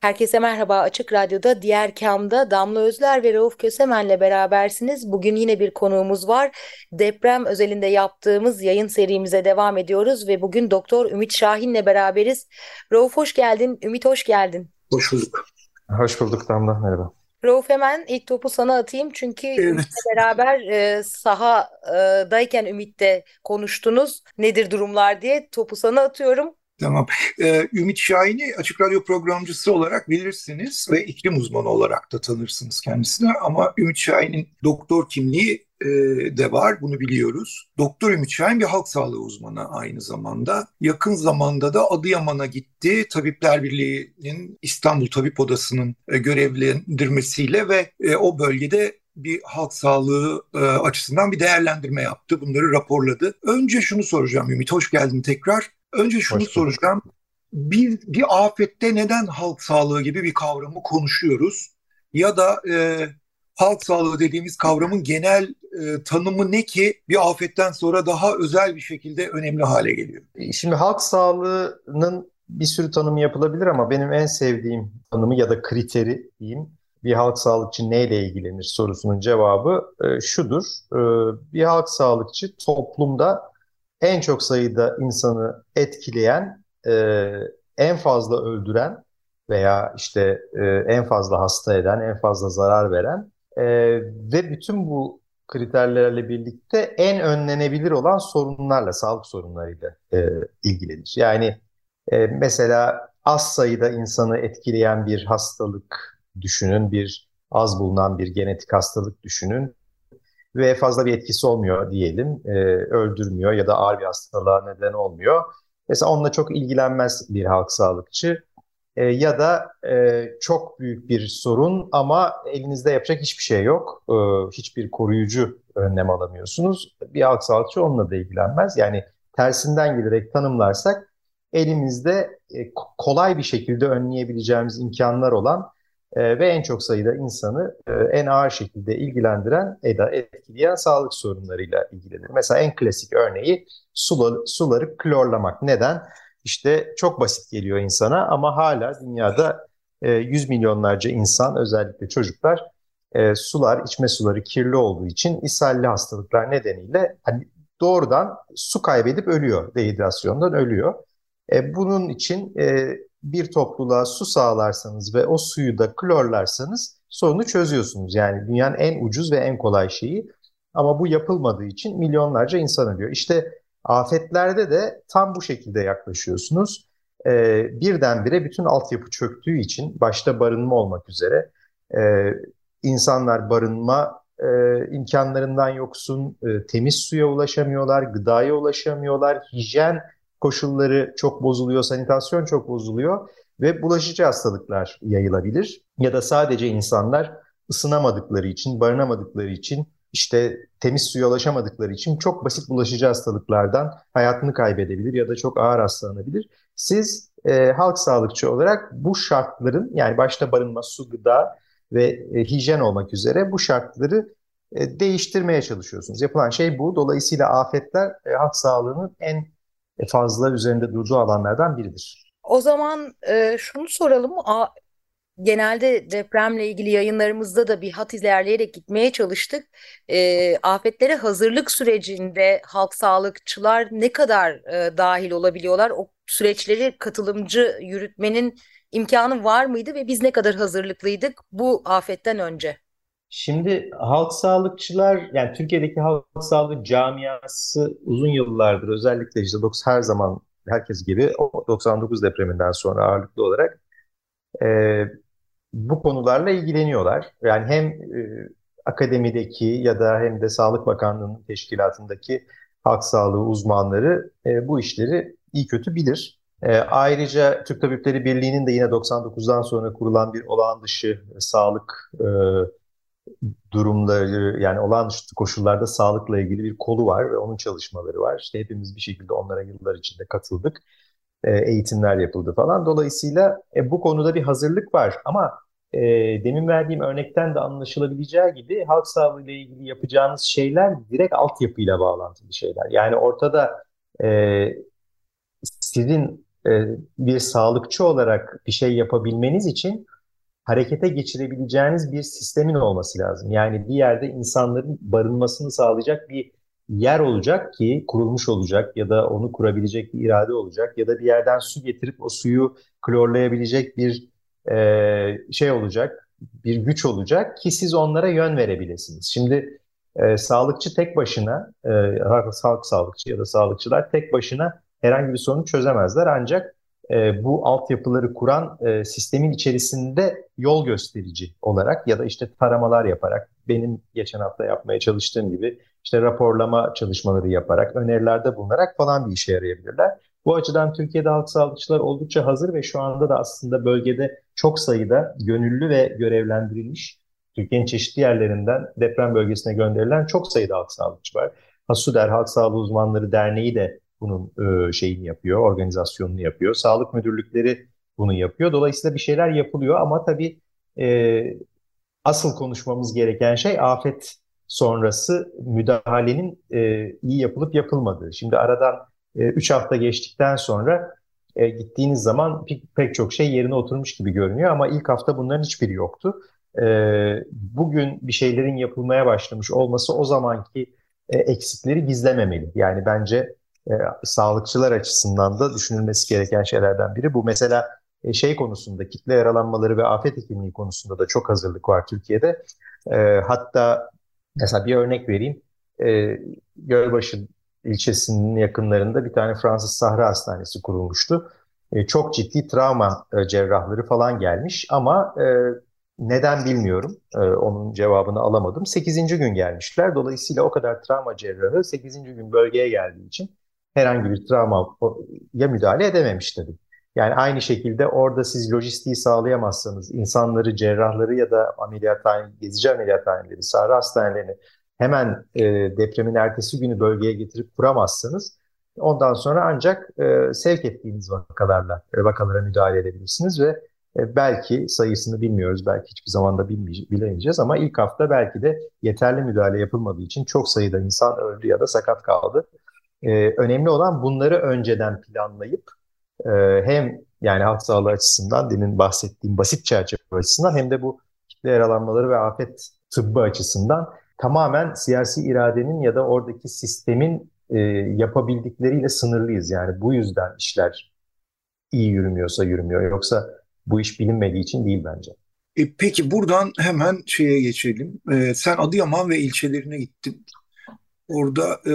Herkese merhaba. Açık Radyo'da Diğer Kam'da Damla Özler ve Rauf Kösemen'le berabersiniz. Bugün yine bir konuğumuz var. Deprem özelinde yaptığımız yayın serimize devam ediyoruz ve bugün Doktor Ümit Şahin'le beraberiz. Rauf hoş geldin, Ümit hoş geldin. Hoş bulduk. Hoş bulduk Damla, merhaba. Rauf hemen ilk topu sana atayım çünkü evet. Ümit'le beraber e, sahadayken Ümit'te konuştunuz. Nedir durumlar diye topu sana atıyorum. Tamam. Ee, Ümit Şahin'i Açık Radyo programcısı olarak bilirsiniz ve iklim uzmanı olarak da tanırsınız kendisine. Ama Ümit Şahin'in doktor kimliği e, de var, bunu biliyoruz. Doktor Ümit Şahin bir halk sağlığı uzmanı aynı zamanda. Yakın zamanda da Adıyaman'a gitti. Tabipler Birliği'nin İstanbul Tabip Odası'nın e, görevlendirmesiyle ve e, o bölgede bir halk sağlığı e, açısından bir değerlendirme yaptı. Bunları raporladı. Önce şunu soracağım Ümit, hoş geldin tekrar. Önce şunu Hoş soracağım. Bir, bir afette neden halk sağlığı gibi bir kavramı konuşuyoruz? Ya da e, halk sağlığı dediğimiz kavramın genel e, tanımı ne ki bir afetten sonra daha özel bir şekilde önemli hale geliyor? E, şimdi halk sağlığının bir sürü tanımı yapılabilir ama benim en sevdiğim tanımı ya da kriteri diyeyim bir halk sağlıkçı neyle ilgilenir sorusunun cevabı e, şudur. E, bir halk sağlıkçı toplumda en çok sayıda insanı etkileyen, e, en fazla öldüren veya işte e, en fazla hasta eden, en fazla zarar veren e, ve bütün bu kriterlerle birlikte en önlenebilir olan sorunlarla, sağlık sorunlarıyla e, ilgilenir. Yani e, mesela az sayıda insanı etkileyen bir hastalık düşünün, bir az bulunan bir genetik hastalık düşünün ve fazla bir etkisi olmuyor diyelim, e, öldürmüyor ya da ağır bir hastalığa neden olmuyor. Mesela onunla çok ilgilenmez bir halk sağlıkçı e, ya da e, çok büyük bir sorun ama elinizde yapacak hiçbir şey yok, e, hiçbir koruyucu önlem alamıyorsunuz. Bir halk sağlıkçı onunla da ilgilenmez. Yani tersinden giderek tanımlarsak elimizde e, kolay bir şekilde önleyebileceğimiz imkanlar olan e, ve en çok sayıda insanı e, en ağır şekilde ilgilendiren, eda etkileyen sağlık sorunlarıyla ilgilenir. Mesela en klasik örneği suları, suları klorlamak. Neden? İşte çok basit geliyor insana ama hala dünyada e, yüz milyonlarca insan özellikle çocuklar e, sular, içme suları kirli olduğu için ishalli hastalıklar nedeniyle hani doğrudan su kaybedip ölüyor, dehidrasyondan ölüyor. E, bunun için bir topluluğa su sağlarsanız ve o suyu da klorlarsanız sorunu çözüyorsunuz. Yani dünyanın en ucuz ve en kolay şeyi. Ama bu yapılmadığı için milyonlarca insan ölüyor. İşte afetlerde de tam bu şekilde yaklaşıyorsunuz. Ee, birdenbire bütün altyapı çöktüğü için başta barınma olmak üzere e, insanlar barınma e, imkanlarından yoksun, e, temiz suya ulaşamıyorlar, gıdaya ulaşamıyorlar, hijyen koşulları çok bozuluyor, sanitasyon çok bozuluyor ve bulaşıcı hastalıklar yayılabilir. Ya da sadece insanlar ısınamadıkları için, barınamadıkları için, işte temiz suya ulaşamadıkları için çok basit bulaşıcı hastalıklardan hayatını kaybedebilir ya da çok ağır hastalanabilir. Siz e, halk sağlıkçı olarak bu şartların yani başta barınma, su, gıda ve e, hijyen olmak üzere bu şartları e, değiştirmeye çalışıyorsunuz. Yapılan şey bu. Dolayısıyla afetler e, halk sağlığının en fazla üzerinde durduğu alanlardan biridir. O zaman e, şunu soralım. A, genelde depremle ilgili yayınlarımızda da bir hat ilerleyerek gitmeye çalıştık. E, afetlere hazırlık sürecinde halk sağlıkçılar ne kadar e, dahil olabiliyorlar? O süreçleri katılımcı yürütmenin imkanı var mıydı ve biz ne kadar hazırlıklıydık bu afetten önce? Şimdi halk sağlıkçılar yani Türkiye'deki halk sağlığı camiası uzun yıllardır özellikle işte her zaman herkes gibi 99 depreminden sonra ağırlıklı olarak e, bu konularla ilgileniyorlar. Yani hem e, akademideki ya da hem de Sağlık Bakanlığı'nın teşkilatındaki halk sağlığı uzmanları e, bu işleri iyi kötü bilir. E, ayrıca Türk Tabipleri Birliği'nin de yine 99'dan sonra kurulan bir olağan dışı sağlık e, durumları yani olağan dışı koşullarda sağlıkla ilgili bir kolu var ve onun çalışmaları var. İşte hepimiz bir şekilde onlara yıllar içinde katıldık. E, eğitimler yapıldı falan. Dolayısıyla e, bu konuda bir hazırlık var ama e, demin verdiğim örnekten de anlaşılabileceği gibi halk sağlığı ile ilgili yapacağınız şeyler direkt altyapıyla bağlantılı şeyler. Yani ortada e, sizin e, bir sağlıkçı olarak bir şey yapabilmeniz için harekete geçirebileceğiniz bir sistemin olması lazım. Yani bir yerde insanların barınmasını sağlayacak bir yer olacak ki kurulmuş olacak ya da onu kurabilecek bir irade olacak ya da bir yerden su getirip o suyu klorlayabilecek bir e, şey olacak, bir güç olacak ki siz onlara yön verebilirsiniz. Şimdi e, sağlıkçı tek başına, e, halk sağlıkçı ya da sağlıkçılar tek başına herhangi bir sorunu çözemezler ancak e, bu altyapıları kuran e, sistemin içerisinde yol gösterici olarak ya da işte taramalar yaparak benim geçen hafta yapmaya çalıştığım gibi işte raporlama çalışmaları yaparak önerilerde bulunarak falan bir işe yarayabilirler. Bu açıdan Türkiye'de halk sağlıkçılar oldukça hazır ve şu anda da aslında bölgede çok sayıda gönüllü ve görevlendirilmiş Türkiye'nin çeşitli yerlerinden deprem bölgesine gönderilen çok sayıda halk sağlıkçı var. Hasuder Halk Sağlığı Uzmanları Derneği de bunun e, şeyini yapıyor, organizasyonunu yapıyor. Sağlık müdürlükleri bunu yapıyor. Dolayısıyla bir şeyler yapılıyor ama tabii e, asıl konuşmamız gereken şey afet sonrası müdahalenin e, iyi yapılıp yapılmadığı. Şimdi aradan 3 e, hafta geçtikten sonra gittiğiniz zaman pek, çok şey yerine oturmuş gibi görünüyor ama ilk hafta bunların hiçbiri yoktu. Bugün bir şeylerin yapılmaya başlamış olması o zamanki eksikleri gizlememeli. Yani bence e, sağlıkçılar açısından da düşünülmesi gereken şeylerden biri. Bu mesela e, şey konusunda kitle yaralanmaları ve afet hekimliği konusunda da çok hazırlık var Türkiye'de. E, hatta mesela bir örnek vereyim. E, Gölbaşı ilçesinin yakınlarında bir tane Fransız Sahra Hastanesi kurulmuştu. E, çok ciddi travma e, cerrahları falan gelmiş ama e, neden bilmiyorum. E, onun cevabını alamadım. 8. gün gelmişler. Dolayısıyla o kadar travma cerrahı 8. gün bölgeye geldiği için herhangi bir travmaya müdahale edememiş tabii. Yani aynı şekilde orada siz lojistiği sağlayamazsanız insanları, cerrahları ya da ameliyathane, gezici ameliyathaneleri, sahra hastanelerini hemen e, depremin ertesi günü bölgeye getirip kuramazsanız ondan sonra ancak e, sevk ettiğiniz vakalarla e, vakalara müdahale edebilirsiniz ve e, belki sayısını bilmiyoruz, belki hiçbir zaman da bilemeyeceğiz ama ilk hafta belki de yeterli müdahale yapılmadığı için çok sayıda insan öldü ya da sakat kaldı. E, önemli olan bunları önceden planlayıp e, hem yani halk sağlığı açısından demin bahsettiğim basit çerçeve açısından hem de bu kitle yaralanmaları ve afet tıbbı açısından tamamen siyasi iradenin ya da oradaki sistemin e, yapabildikleriyle sınırlıyız. Yani bu yüzden işler iyi yürümüyorsa yürümüyor. Yoksa bu iş bilinmediği için değil bence. E, peki buradan hemen şeye geçelim. E, sen Adıyaman ve ilçelerine gittin. Orada e,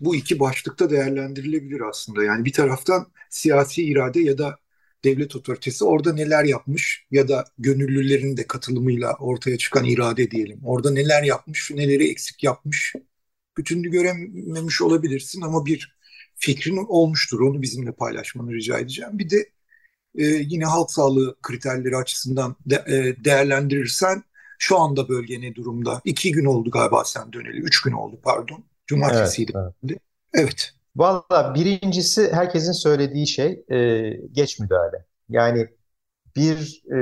bu iki başlıkta değerlendirilebilir aslında. Yani bir taraftan siyasi irade ya da devlet otoritesi orada neler yapmış ya da gönüllülerin de katılımıyla ortaya çıkan irade diyelim. Orada neler yapmış, neleri eksik yapmış. Bütününü görememiş olabilirsin ama bir fikrin olmuştur. Onu bizimle paylaşmanı rica edeceğim. Bir de e, yine halk sağlığı kriterleri açısından de, e, değerlendirirsen şu anda bölge ne durumda? İki gün oldu galiba sen döneli. Üç gün oldu pardon. Cumartesiydi. Evet. Evet. evet. Valla birincisi herkesin söylediği şey e, geç müdahale. Yani bir e,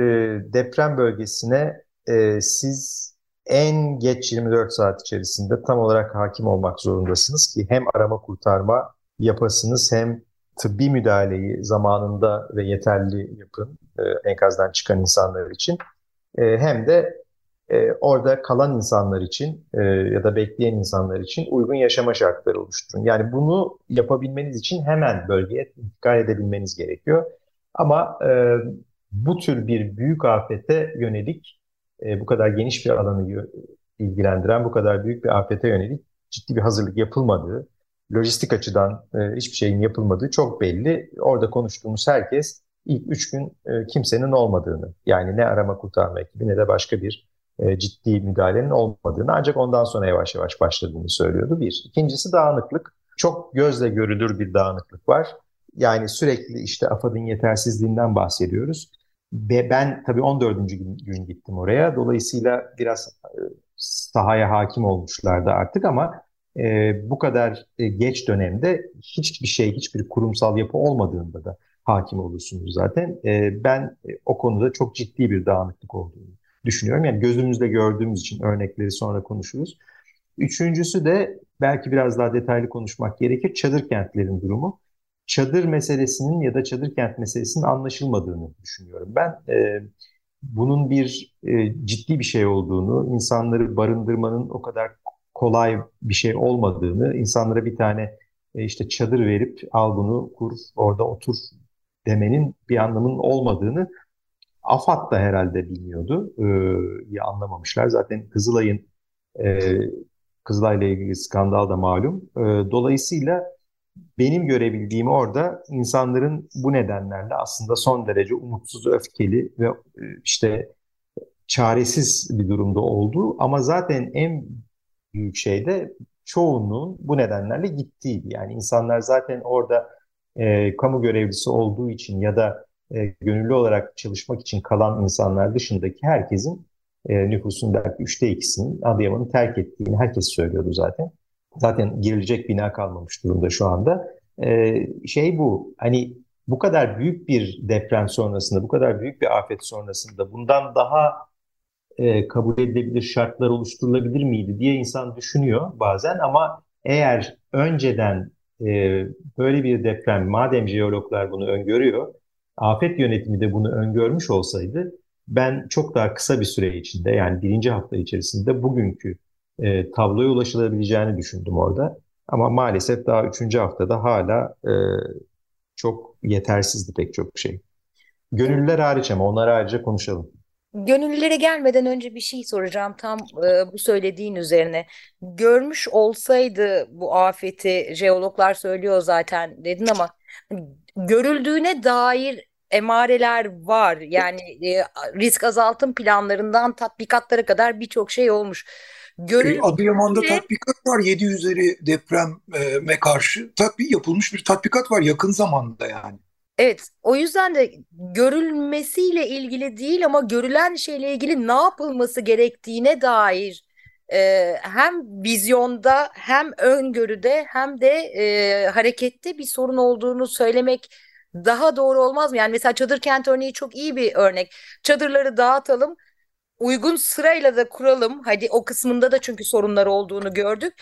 deprem bölgesine e, siz en geç 24 saat içerisinde tam olarak hakim olmak zorundasınız ki hem arama kurtarma yapasınız hem tıbbi müdahaleyi zamanında ve yeterli yapın e, enkazdan çıkan insanlar için e, hem de e, orada kalan insanlar için e, ya da bekleyen insanlar için uygun yaşama şartları oluşturun. Yani bunu yapabilmeniz için hemen bölgeye intikal edebilmeniz gerekiyor. Ama e, bu tür bir büyük afete yönelik e, bu kadar geniş bir alanı ilgilendiren bu kadar büyük bir afete yönelik ciddi bir hazırlık yapılmadığı, lojistik açıdan e, hiçbir şeyin yapılmadığı çok belli. Orada konuştuğumuz herkes ilk üç gün e, kimsenin olmadığını yani ne arama kurtarma ekibi ne de başka bir e, ciddi müdahalenin olmadığını ancak ondan sonra yavaş yavaş başladığını söylüyordu bir. İkincisi dağınıklık. Çok gözle görülür bir dağınıklık var. Yani sürekli işte AFAD'ın yetersizliğinden bahsediyoruz. Ve ben tabii 14. gün, gün gittim oraya. Dolayısıyla biraz e, sahaya hakim olmuşlardı artık ama e, bu kadar e, geç dönemde hiçbir şey, hiçbir kurumsal yapı olmadığında da hakim olursunuz zaten. E, ben e, o konuda çok ciddi bir dağınıklık olduğunu düşünüyorum. Yani gözümüzde gördüğümüz için örnekleri sonra konuşuruz. Üçüncüsü de belki biraz daha detaylı konuşmak gerekir. Çadır kentlerin durumu. Çadır meselesinin ya da çadır kent meselesinin anlaşılmadığını düşünüyorum. Ben e, bunun bir e, ciddi bir şey olduğunu, insanları barındırmanın o kadar kolay bir şey olmadığını, insanlara bir tane e, işte çadır verip al bunu kur, orada otur demenin bir anlamının olmadığını AFAD da herhalde bilmiyordu. E, ya anlamamışlar. Zaten Kızılay'ın e, Kızılay'la ilgili skandal da malum. E, dolayısıyla benim görebildiğim orada insanların bu nedenlerle aslında son derece umutsuz, öfkeli ve e, işte çaresiz bir durumda olduğu ama zaten en büyük şey de çoğunluğun bu nedenlerle gittiğiydi. Yani insanlar zaten orada e, kamu görevlisi olduğu için ya da e, gönüllü olarak çalışmak için kalan insanlar dışındaki herkesin e, nüfusun belki üçte ikisinin Adıyaman'ı terk ettiğini herkes söylüyordu zaten. Zaten girilecek bina kalmamış durumda şu anda. E, şey bu, hani bu kadar büyük bir deprem sonrasında, bu kadar büyük bir afet sonrasında bundan daha e, kabul edilebilir şartlar oluşturulabilir miydi diye insan düşünüyor bazen ama eğer önceden e, böyle bir deprem, madem jeologlar bunu öngörüyor, afet yönetimi de bunu öngörmüş olsaydı ben çok daha kısa bir süre içinde yani birinci hafta içerisinde bugünkü e, tabloya ulaşılabileceğini düşündüm orada. Ama maalesef daha üçüncü haftada hala e, çok yetersizdi pek çok şey. Gönüllüler hariç ama onları ayrıca konuşalım. Gönüllülere gelmeden önce bir şey soracağım tam e, bu söylediğin üzerine. Görmüş olsaydı bu afeti jeologlar söylüyor zaten dedin ama görüldüğüne dair emareler var. Yani e, risk azaltım planlarından tatbikatlara kadar birçok şey olmuş. Görüldüğünde... Adıyaman'da tatbikat var 7 üzeri depreme karşı tatbik yapılmış bir tatbikat var yakın zamanda yani. Evet, o yüzden de görülmesiyle ilgili değil ama görülen şeyle ilgili ne yapılması gerektiğine dair e, hem vizyonda hem öngörüde hem de e, harekette bir sorun olduğunu söylemek daha doğru olmaz mı? Yani mesela çadır kent örneği çok iyi bir örnek. Çadırları dağıtalım, uygun sırayla da kuralım. Hadi o kısmında da çünkü sorunlar olduğunu gördük.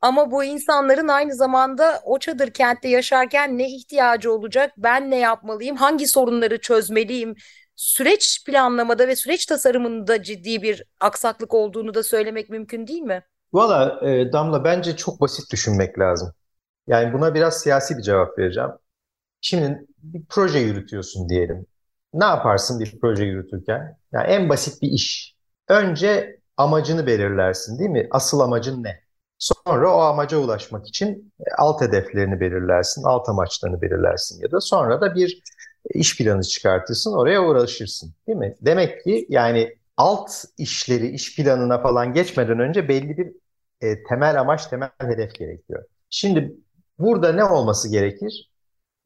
Ama bu insanların aynı zamanda o çadır kentte yaşarken ne ihtiyacı olacak? Ben ne yapmalıyım? Hangi sorunları çözmeliyim? Süreç planlamada ve süreç tasarımında ciddi bir aksaklık olduğunu da söylemek mümkün değil mi? Valla e, Damla bence çok basit düşünmek lazım. Yani buna biraz siyasi bir cevap vereceğim. Şimdi bir proje yürütüyorsun diyelim. Ne yaparsın bir proje yürütürken? Yani en basit bir iş. Önce amacını belirlersin değil mi? Asıl amacın ne? Sonra o amaca ulaşmak için e, alt hedeflerini belirlersin, alt amaçlarını belirlersin ya da sonra da bir iş planı çıkartırsın, oraya uğraşırsın değil mi? Demek ki yani alt işleri, iş planına falan geçmeden önce belli bir e, temel amaç, temel hedef gerekiyor. Şimdi burada ne olması gerekir?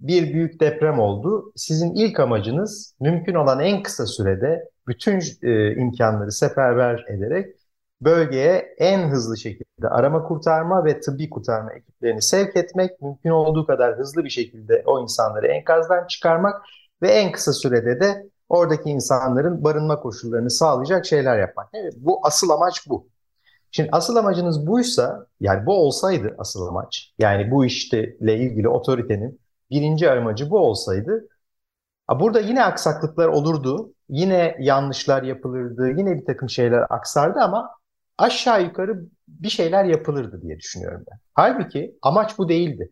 Bir büyük deprem oldu. Sizin ilk amacınız mümkün olan en kısa sürede bütün e, imkanları seferber ederek bölgeye en hızlı şekilde arama kurtarma ve tıbbi kurtarma ekiplerini sevk etmek, mümkün olduğu kadar hızlı bir şekilde o insanları enkazdan çıkarmak ve en kısa sürede de oradaki insanların barınma koşullarını sağlayacak şeyler yapmak. Evet, bu asıl amaç bu. Şimdi asıl amacınız buysa, yani bu olsaydı asıl amaç, yani bu işle ilgili otoritenin birinci amacı bu olsaydı, burada yine aksaklıklar olurdu, yine yanlışlar yapılırdı, yine bir takım şeyler aksardı ama aşağı yukarı bir şeyler yapılırdı diye düşünüyorum ben. Halbuki amaç bu değildi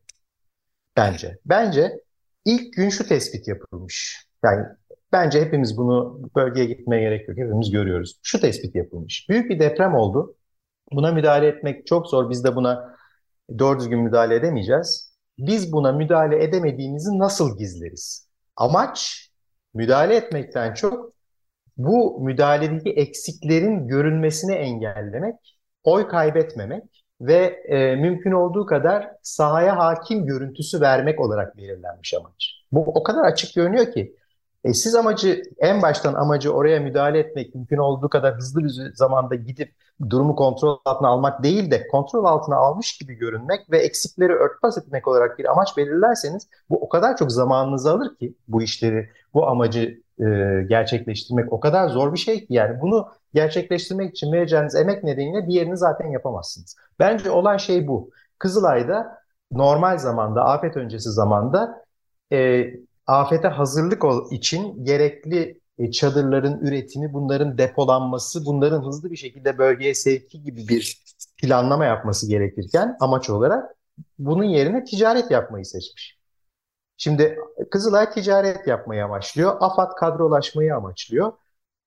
bence. Bence ilk gün şu tespit yapılmış. Yani bence hepimiz bunu bölgeye gitmeye gerek yok. Hepimiz görüyoruz. Şu tespit yapılmış. Büyük bir deprem oldu. Buna müdahale etmek çok zor. Biz de buna doğru düzgün müdahale edemeyeceğiz. Biz buna müdahale edemediğimizi nasıl gizleriz? Amaç müdahale etmekten çok bu müdahaledeki eksiklerin görünmesini engellemek, oy kaybetmemek ve e, mümkün olduğu kadar sahaya hakim görüntüsü vermek olarak belirlenmiş amaç. Bu o kadar açık görünüyor ki e, siz amacı en baştan amacı oraya müdahale etmek mümkün olduğu kadar hızlı bir zamanda gidip durumu kontrol altına almak değil de kontrol altına almış gibi görünmek ve eksikleri örtbas etmek olarak bir amaç belirlerseniz bu o kadar çok zamanınızı alır ki bu işleri bu amacı e, gerçekleştirmek o kadar zor bir şey ki yani bunu gerçekleştirmek için vereceğiniz emek nedeniyle diğerini zaten yapamazsınız. Bence olan şey bu. Kızılay'da normal zamanda, afet öncesi zamanda e, afete hazırlık için gerekli e, çadırların üretimi, bunların depolanması, bunların hızlı bir şekilde bölgeye sevki gibi bir planlama yapması gerekirken amaç olarak bunun yerine ticaret yapmayı seçmiş. Şimdi Kızılay ticaret yapmayı amaçlıyor, AFAD kadrolaşmayı amaçlıyor.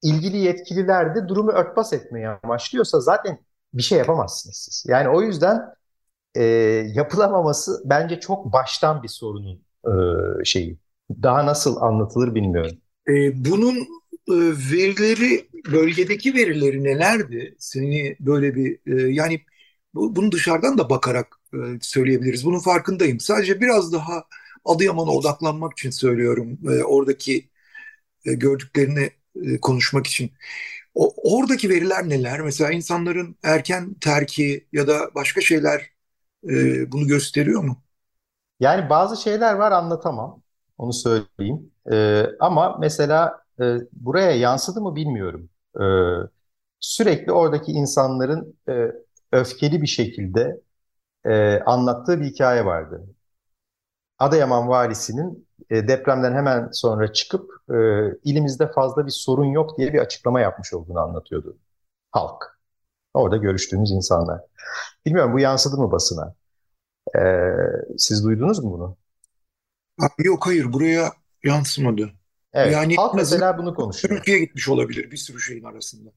İlgili yetkililer de durumu örtbas etmeyi amaçlıyorsa zaten bir şey yapamazsınız siz. Yani o yüzden e, yapılamaması bence çok baştan bir sorunun e, şeyi. Daha nasıl anlatılır bilmiyorum. E, bunun e, verileri, bölgedeki verileri nelerdi? Seni böyle bir e, yani bu, bunu dışarıdan da bakarak e, söyleyebiliriz. Bunun farkındayım. Sadece biraz daha Adıyaman'a odaklanmak için söylüyorum. E, oradaki e, gördüklerini e, konuşmak için. O, oradaki veriler neler? Mesela insanların erken terki ya da başka şeyler e, bunu gösteriyor mu? Yani bazı şeyler var anlatamam. Onu söyleyeyim. E, ama mesela e, buraya yansıdı mı bilmiyorum. E, sürekli oradaki insanların e, öfkeli bir şekilde e, anlattığı bir hikaye vardı. Adıyaman valisinin e, depremden hemen sonra çıkıp e, ilimizde fazla bir sorun yok diye bir açıklama yapmış olduğunu anlatıyordu halk. Orada görüştüğümüz insanlar. Bilmiyorum bu yansıdı mı basına? E, siz duydunuz mu bunu? Yok hayır buraya yansımadı. Evet, yani halk mesela bunu konuşuyor. Türkiye gitmiş olabilir bir sürü şeyin arasında.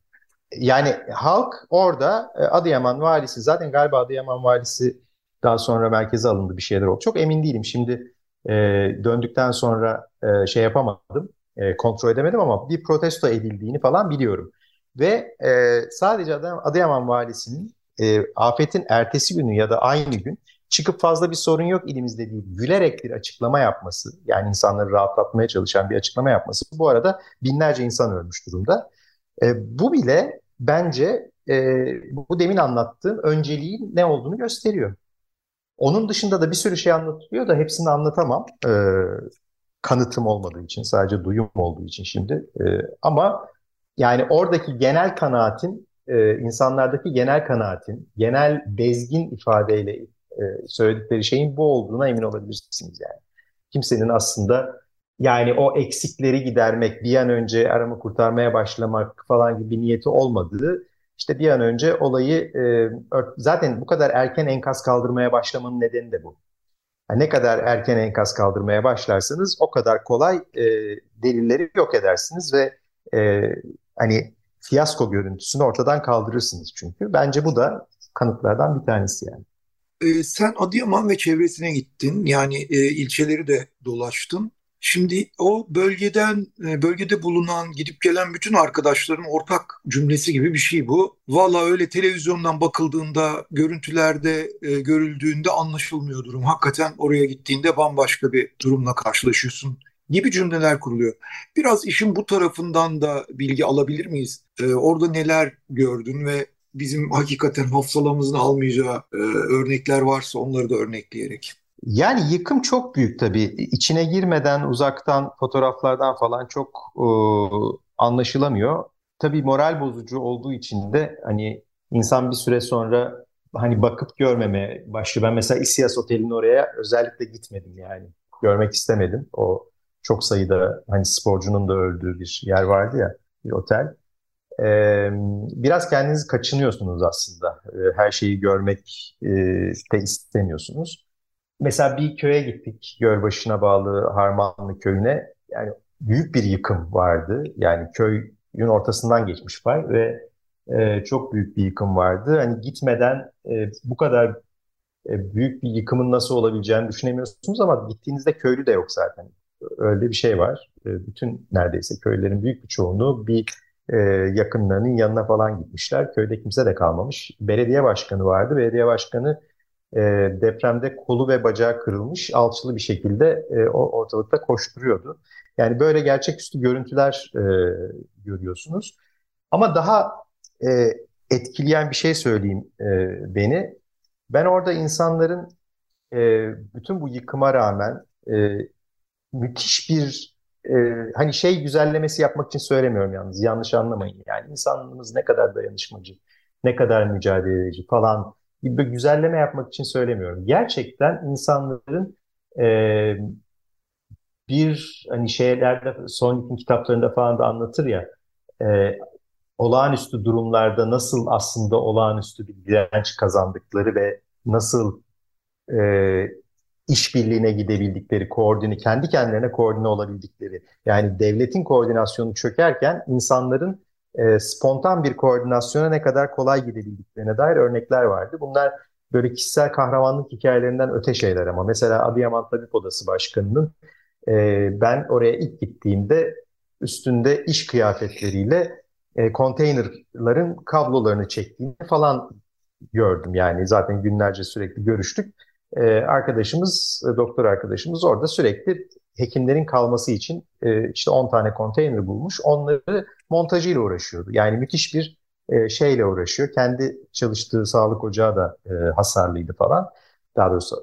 Yani halk orada e, Adıyaman valisi zaten galiba Adıyaman valisi daha sonra merkeze alındı bir şeyler oldu. Çok emin değilim. Şimdi e, döndükten sonra e, şey yapamadım, e, kontrol edemedim ama bir protesto edildiğini falan biliyorum. Ve e, sadece Adıyaman valisinin e, afetin ertesi günü ya da aynı gün çıkıp fazla bir sorun yok ilimizde değil, gülerek bir açıklama yapması, yani insanları rahatlatmaya çalışan bir açıklama yapması. Bu arada binlerce insan ölmüş durumda. E, bu bile bence e, bu demin anlattığım önceliğin ne olduğunu gösteriyor. Onun dışında da bir sürü şey anlatılıyor da hepsini anlatamam. E, kanıtım olmadığı için, sadece duyum olduğu için şimdi. E, ama yani oradaki genel kanaatin, e, insanlardaki genel kanaatin, genel bezgin ifadeyle e, söyledikleri şeyin bu olduğuna emin olabilirsiniz yani. Kimsenin aslında yani o eksikleri gidermek, bir an önce arama kurtarmaya başlamak falan gibi bir niyeti olmadığı işte bir an önce olayı e, zaten bu kadar erken enkaz kaldırmaya başlamanın nedeni de bu. Yani ne kadar erken enkaz kaldırmaya başlarsanız o kadar kolay e, delilleri yok edersiniz ve e, hani fiyasko görüntüsünü ortadan kaldırırsınız çünkü. Bence bu da kanıtlardan bir tanesi yani. E, sen Adıyaman ve çevresine gittin. Yani e, ilçeleri de dolaştın. Şimdi o bölgeden, e, bölgede bulunan, gidip gelen bütün arkadaşların ortak cümlesi gibi bir şey bu. Valla öyle televizyondan bakıldığında, görüntülerde e, görüldüğünde anlaşılmıyor durum. Hakikaten oraya gittiğinde bambaşka bir durumla karşılaşıyorsun gibi cümleler kuruluyor. Biraz işin bu tarafından da bilgi alabilir miyiz? E, orada neler gördün ve bizim hakikaten hafızalamızın almayacağı e, örnekler varsa onları da örnekleyerek. Yani yıkım çok büyük tabii. İçine girmeden uzaktan fotoğraflardan falan çok e, anlaşılamıyor. Tabii moral bozucu olduğu için de hani insan bir süre sonra hani bakıp görmemeye başlıyor. Ben mesela İSİAS Oteli'nin oraya özellikle gitmedim yani. Görmek istemedim. O çok sayıda hani sporcunun da öldüğü bir yer vardı ya bir otel. Ee, biraz kendinizi kaçınıyorsunuz aslında. Ee, her şeyi görmek e, de istemiyorsunuz. Mesela bir köye gittik, Gölbaşı'na bağlı Harmanlı köyüne. Yani büyük bir yıkım vardı. Yani köyün ortasından geçmiş fay ve e, çok büyük bir yıkım vardı. Hani gitmeden e, bu kadar e, büyük bir yıkımın nasıl olabileceğini düşünemiyorsunuz ama gittiğinizde köylü de yok zaten. Öyle bir şey var. E, bütün neredeyse köylerin büyük bir çoğunluğu bir e, yakınlarının yanına falan gitmişler. Köyde kimse de kalmamış. Belediye başkanı vardı. Belediye başkanı e, depremde kolu ve bacağı kırılmış, alçılı bir şekilde e, o ortalıkta koşturuyordu. Yani böyle gerçeküstü görüntüler e, görüyorsunuz. Ama daha e, etkileyen bir şey söyleyeyim e, beni. Ben orada insanların e, bütün bu yıkıma rağmen e, müthiş bir e, hani şey güzellemesi yapmak için söylemiyorum yalnız yanlış anlamayın. Yani insanlığımız ne kadar dayanışmacı, ne kadar mücadele edici falan gibi güzelleme yapmak için söylemiyorum. Gerçekten insanların e, bir hani şeylerde son kitaplarında falan da anlatır ya e, olağanüstü durumlarda nasıl aslında olağanüstü bir direnç kazandıkları ve nasıl e, işbirliğine gidebildikleri, koordine, kendi kendilerine koordine olabildikleri. Yani devletin koordinasyonu çökerken insanların e, spontan bir koordinasyona ne kadar kolay gidebildiklerine dair örnekler vardı. Bunlar böyle kişisel kahramanlık hikayelerinden öte şeyler ama mesela Adıyaman Tabip Odası Başkanı'nın e, ben oraya ilk gittiğimde üstünde iş kıyafetleriyle e, konteynerların kablolarını çektiğini falan gördüm. Yani zaten günlerce sürekli görüştük. E, arkadaşımız, e, doktor arkadaşımız orada sürekli hekimlerin kalması için e, işte 10 tane konteyner bulmuş. Onları montajıyla uğraşıyordu. Yani müthiş bir e, şeyle uğraşıyor. Kendi çalıştığı sağlık ocağı da e, hasarlıydı falan. Daha doğrusu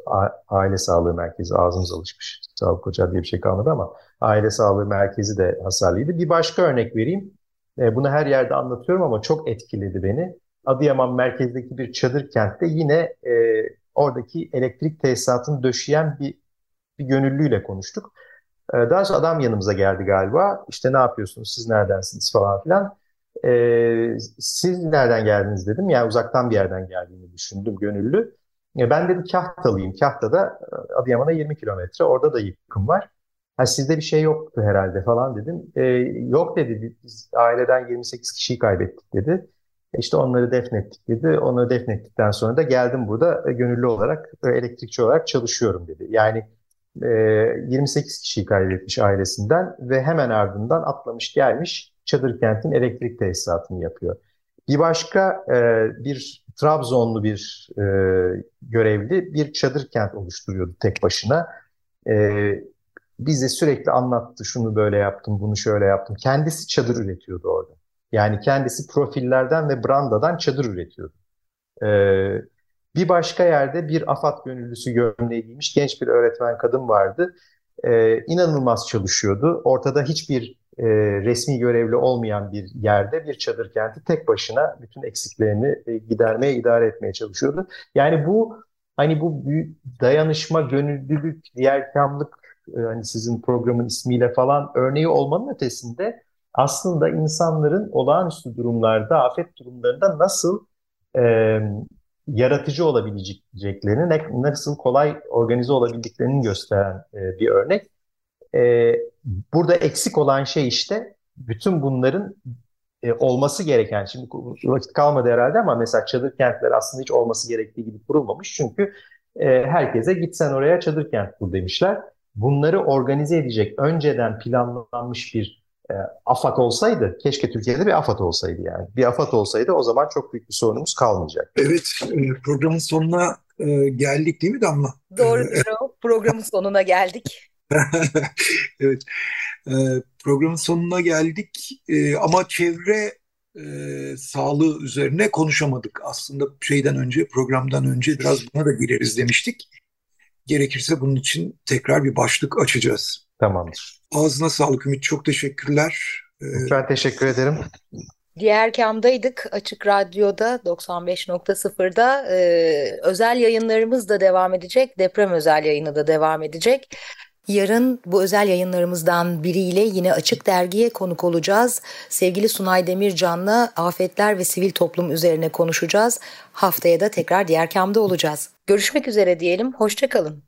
aile sağlığı merkezi ağzımız alışmış. Sağlık ocağı diye bir şey kalmadı ama aile sağlığı merkezi de hasarlıydı. Bir başka örnek vereyim. E, bunu her yerde anlatıyorum ama çok etkiledi beni. Adıyaman merkezdeki bir çadır kentte yine oradaki elektrik tesisatını döşeyen bir, bir gönüllüyle konuştuk. E, daha sonra adam yanımıza geldi galiba. İşte ne yapıyorsunuz, siz neredensiniz falan filan. E, siz nereden geldiniz dedim. Yani uzaktan bir yerden geldiğini düşündüm gönüllü. Ben dedim Kahtalıyım. Kahta'da e, Adıyaman'a 20 kilometre. Orada da yıkım var. Ha, sizde bir şey yoktu herhalde falan dedim. E, yok dedi. Biz aileden 28 kişiyi kaybettik dedi. E, işte onları defnettik dedi. Onları defnettikten sonra da geldim burada e, gönüllü olarak, e, elektrikçi olarak çalışıyorum dedi. Yani e, 28 kişiyi kaybetmiş ailesinden ve hemen ardından atlamış gelmiş Çadır Kent'in elektrik tesisatını yapıyor. Bir başka bir Trabzonlu bir görevli bir çadır kent oluşturuyordu tek başına. Bize sürekli anlattı şunu böyle yaptım, bunu şöyle yaptım. Kendisi çadır üretiyordu orada. Yani kendisi profillerden ve brandadan çadır üretiyordu. Ee, bir başka yerde bir AFAD gönüllüsü gömleği giymiş genç bir öğretmen kadın vardı. Ee, inanılmaz çalışıyordu. Ortada hiçbir e, resmi görevli olmayan bir yerde bir çadır kenti tek başına bütün eksiklerini e, gidermeye, idare etmeye çalışıyordu. Yani bu hani bu dayanışma, gönüllülük, diğerkamlık e, hani sizin programın ismiyle falan örneği olmanın ötesinde aslında insanların olağanüstü durumlarda, afet durumlarında nasıl e, yaratıcı olabileceklerini, ne, nasıl kolay organize olabildiklerini gösteren e, bir örnek. E, burada eksik olan şey işte bütün bunların e, olması gereken, şimdi vakit kalmadı herhalde ama mesela çadır kentler aslında hiç olması gerektiği gibi kurulmamış. Çünkü e, herkese gitsen oraya çadır kent kur demişler. Bunları organize edecek önceden planlanmış bir e, AFAD olsaydı, keşke Türkiye'de bir AFAD olsaydı yani. Bir AFAD olsaydı o zaman çok büyük bir sorunumuz kalmayacak. Evet, e, programın sonuna e, geldik değil mi Damla? Doğru, doğru. programın sonuna geldik. evet, e, programın sonuna geldik e, ama çevre e, sağlığı üzerine konuşamadık. Aslında şeyden önce, programdan önce biraz buna da gireriz demiştik. Gerekirse bunun için tekrar bir başlık açacağız. Tamamdır. Ağzına sağlık Ümit. Çok teşekkürler. Ee, ben teşekkür ederim. Diğer kamdaydık Açık Radyo'da 95.0'da ee, özel yayınlarımız da devam edecek. Deprem özel yayını da devam edecek. Yarın bu özel yayınlarımızdan biriyle yine Açık Dergi'ye konuk olacağız. Sevgili Sunay Demircan'la afetler ve sivil toplum üzerine konuşacağız. Haftaya da tekrar diğer kamda olacağız. Görüşmek üzere diyelim, hoşçakalın.